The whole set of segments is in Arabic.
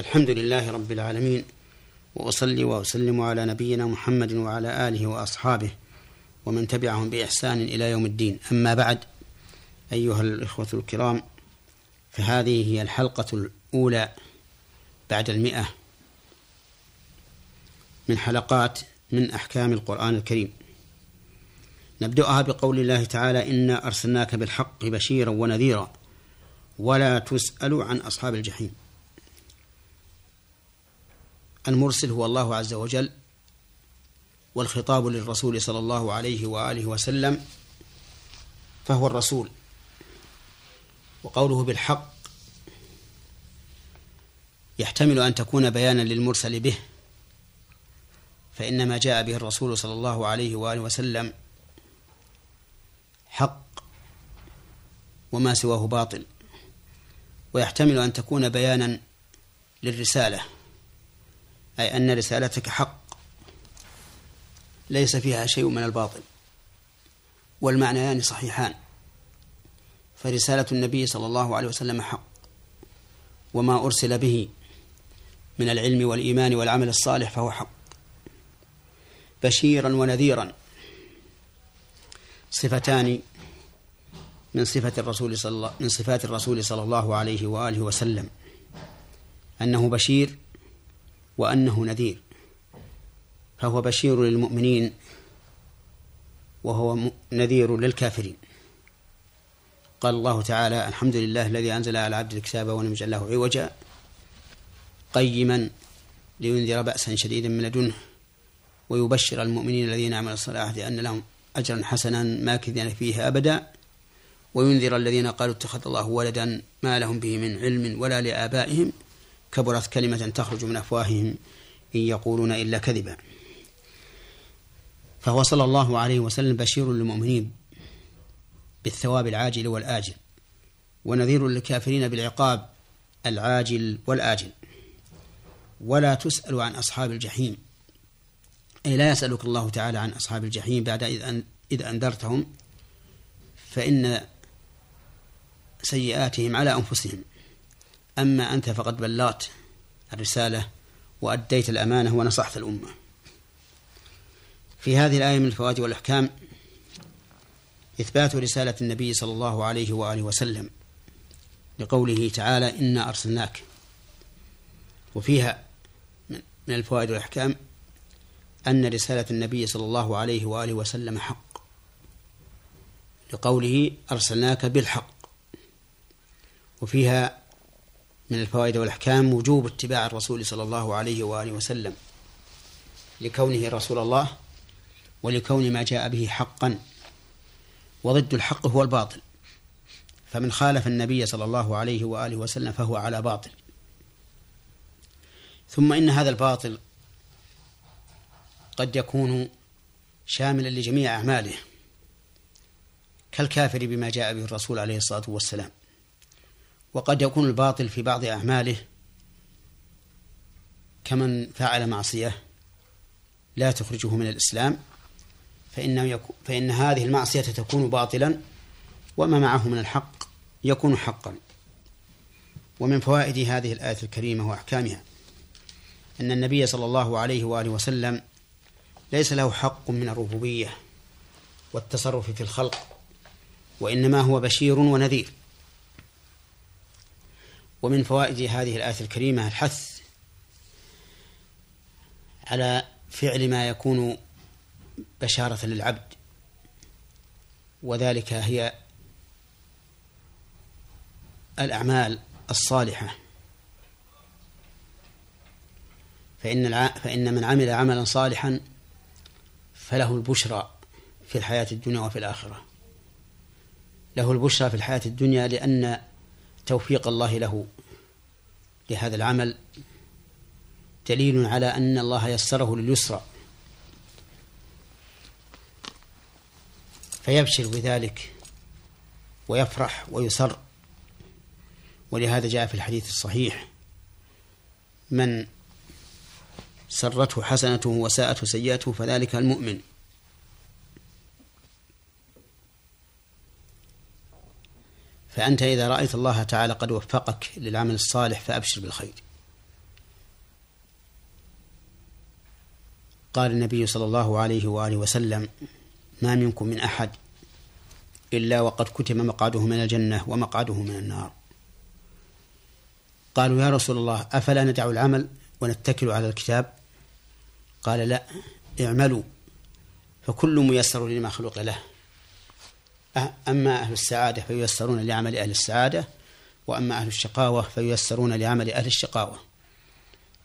الحمد لله رب العالمين وأصلي وأسلم على نبينا محمد وعلى آله وأصحابه ومن تبعهم بإحسان إلى يوم الدين. أما بعد أيها الإخوة الكرام فهذه هي الحلقة الأولى بعد المئة من حلقات من أحكام القرآن الكريم. نبدأها بقول الله تعالى إنا أرسلناك بالحق بشيرا ونذيرا ولا تسأل عن أصحاب الجحيم. المرسل هو الله عز وجل والخطاب للرسول صلى الله عليه وآله وسلم فهو الرسول وقوله بالحق يحتمل أن تكون بيانا للمرسل به فإن ما جاء به الرسول صلى الله عليه وآله وسلم حق وما سواه باطل ويحتمل أن تكون بيانا للرسالة. أي أن رسالتك حق. ليس فيها شيء من الباطل. والمعنيان صحيحان. فرسالة النبي صلى الله عليه وسلم حق. وما أرسل به من العلم والإيمان والعمل الصالح فهو حق. بشيرا ونذيرا. صفتان من صفة الرسول صلى الله من صفات الرسول صلى الله عليه وآله وسلم. أنه بشير وأنه نذير. فهو بشير للمؤمنين وهو نذير للكافرين. قال الله تعالى الحمد لله الذي أنزل على عبد الكتاب ولم يجعل له عوجا قيما لينذر بأسا شديدا من لدنه ويبشر المؤمنين الذين عملوا الصالحات أن لهم أجرا حسنا ماكثين فيه أبدا وينذر الذين قالوا اتخذ الله ولدا ما لهم به من علم ولا لآبائهم كبرت كلمة تخرج من أفواههم إن يقولون إلا كذبا. فهو صلى الله عليه وسلم بشير للمؤمنين بالثواب العاجل والآجل ونذير للكافرين بالعقاب العاجل والآجل. ولا تسأل عن أصحاب الجحيم أي لا يسألك الله تعالى عن أصحاب الجحيم بعد إذ أنذرتهم فإن سيئاتهم على أنفسهم. أما أنت فقد بلغت الرسالة وأديت الأمانة ونصحت الأمة. في هذه الآية من الفوائد والأحكام إثبات رسالة النبي صلى الله عليه وآله وسلم لقوله تعالى إنا أرسلناك. وفيها من الفوائد والأحكام أن رسالة النبي صلى الله عليه وآله وسلم حق. لقوله أرسلناك بالحق. وفيها من الفوائد والأحكام وجوب اتباع الرسول صلى الله عليه وآله وسلم لكونه رسول الله ولكون ما جاء به حقا. وضد الحق هو الباطل. فمن خالف النبي صلى الله عليه وآله وسلم فهو على باطل. ثم إن هذا الباطل قد يكون شاملا لجميع أعماله كالكافر بما جاء به الرسول عليه الصلاة والسلام. وقد يكون الباطل في بعض أعماله كمن فعل معصية لا تخرجه من الإسلام فإن, فإن هذه المعصية تكون باطلا وما معه من الحق يكون حقا. ومن فوائد هذه الآية الكريمة وأحكامها أن النبي صلى الله عليه وآله وسلم ليس له حق من الربوبية والتصرف في الخلق وإنما هو بشير ونذير. ومن فوائد هذه الآية الكريمة الحث على فعل ما يكون بشارة للعبد وذلك هي الأعمال الصالحة فإن. فإن من عمل عملا صالحا فله البشرى في الحياة الدنيا وفي الآخرة له البشرى في الحياة الدنيا لأن توفيق الله له. لهذا العمل دليل على أن الله يسره لليسرى. فيبشر بذلك ويفرح ويسر. ولهذا جاء في الحديث الصحيح من سرته حسنته وساءته سيئته فذلك المؤمن. فأنت إذا رأيت الله تعالى قد وفقك للعمل الصالح فأبشر بالخير. قال النبي صلى الله عليه وآله وسلم ما منكم من أحد إلا وقد كتم مقعده من الجنة ومقعده من النار. قالوا يا رسول الله أفلا ندع العمل ونتكل على الكتاب؟ قال لا اعملوا فكل ميسر لما خلق له. أما أهل السعادة فييسرون لعمل أهل السعادة وأما أهل الشقاوة فييسرون لعمل أهل الشقاوة.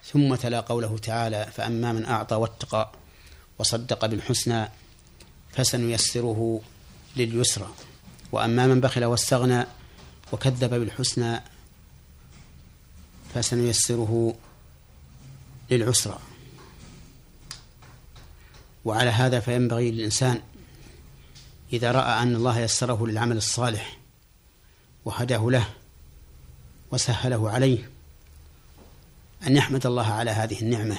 ثم تلا قوله تعالى فأما من أعطى واتقى وصدق بالحسنى فسنيسره لليسرى. وأما من بخل واستغنى وكذب بالحسنى فسنيسره للعسرى. وعلى هذا فينبغي للإنسان إذا رأى أن الله يسره للعمل الصالح وهداه له وسهله عليه أن يحمد الله على هذه النعمة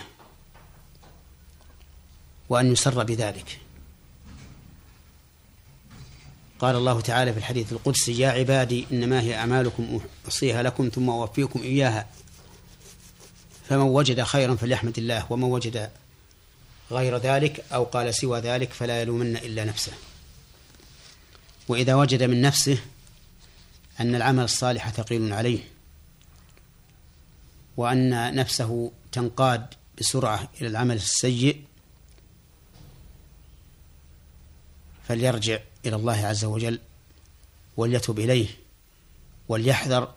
وأن يسر بذلك. قال الله تعالى في الحديث القدسي يا عبادي إنما هي أعمالكم أحصيها لكم ثم أوفيكم إياها. فمن وجد خيرا فليحمد الله ومن وجد غير ذلك أو قال سوى ذلك فلا يلومن إلا نفسه. وإذا وجد من نفسه أن العمل الصالح ثقيل عليه وأن نفسه تنقاد بسرعة إلى العمل السيء فليرجع إلى الله عز وجل وليتب إليه وليحذر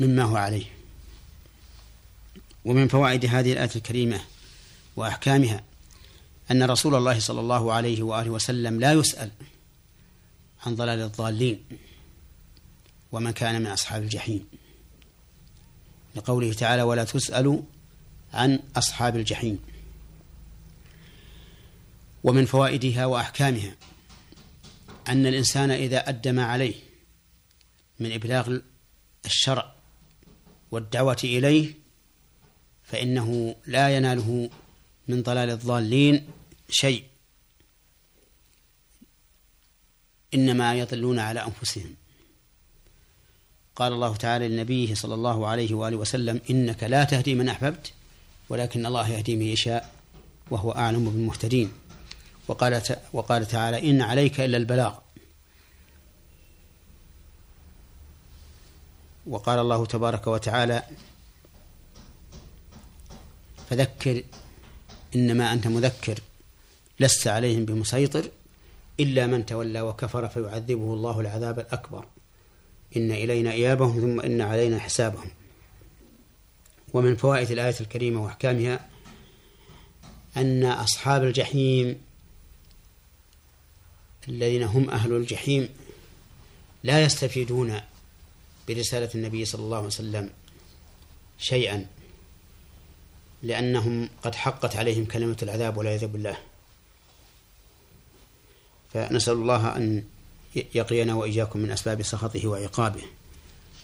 مما هو عليه. ومن فوائد هذه الآية الكريمة وأحكامها أن رسول الله صلى الله عليه وآله وسلم لا يسأل عن ضلال الضالين ومن كان من أصحاب الجحيم. لقوله تعالى ولا تسأل عن أصحاب الجحيم ومن فوائدها وأحكامها أن الإنسان إذا أدى ما عليه من إبلاغ الشرع والدعوة إليه فإنه لا يناله من ضلال الضالين شيء. إنما يضلون على أنفسهم. قال الله تعالى لنبيه صلى الله عليه وآله وسلم إنك لا تهدي من أحببت ولكن الله يهدي من يشاء وهو أعلم بالمهتدين. وقال وقال تعالى إن عليك إلا البلاغ. وقال الله تبارك وتعالى فذكر إنما أنت مذكر لست عليهم بمسيطر. إلا من تولى وكفر فيعذبه الله العذاب الأكبر. إن إلينا إيابهم ثم إن علينا حسابهم. ومن فوائد الآية الكريمة وأحكامها أن أصحاب الجحيم الذين هم أهل الجحيم لا يستفيدون برسالة النبي صلى الله عليه وسلم شيئا لأنهم قد حقت عليهم كلمة العذاب والعياذ بالله. فنسأل الله أن يقينا وإياكم من أسباب سخطه وعقابه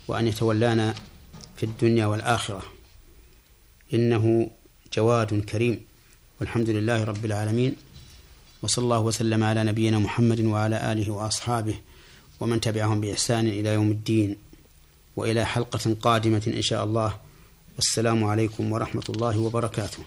وأن يتولانا في الدنيا والآخرة. إنه جواد كريم. والحمد لله رب العالمين. وصلى الله وسلم على نبينا محمد وعلى آله وأصحابه ومن تبعهم بإحسان إلى يوم الدين. وإلى حلقة قادمة إن شاء الله. والسلام عليكم ورحمة الله وبركاته.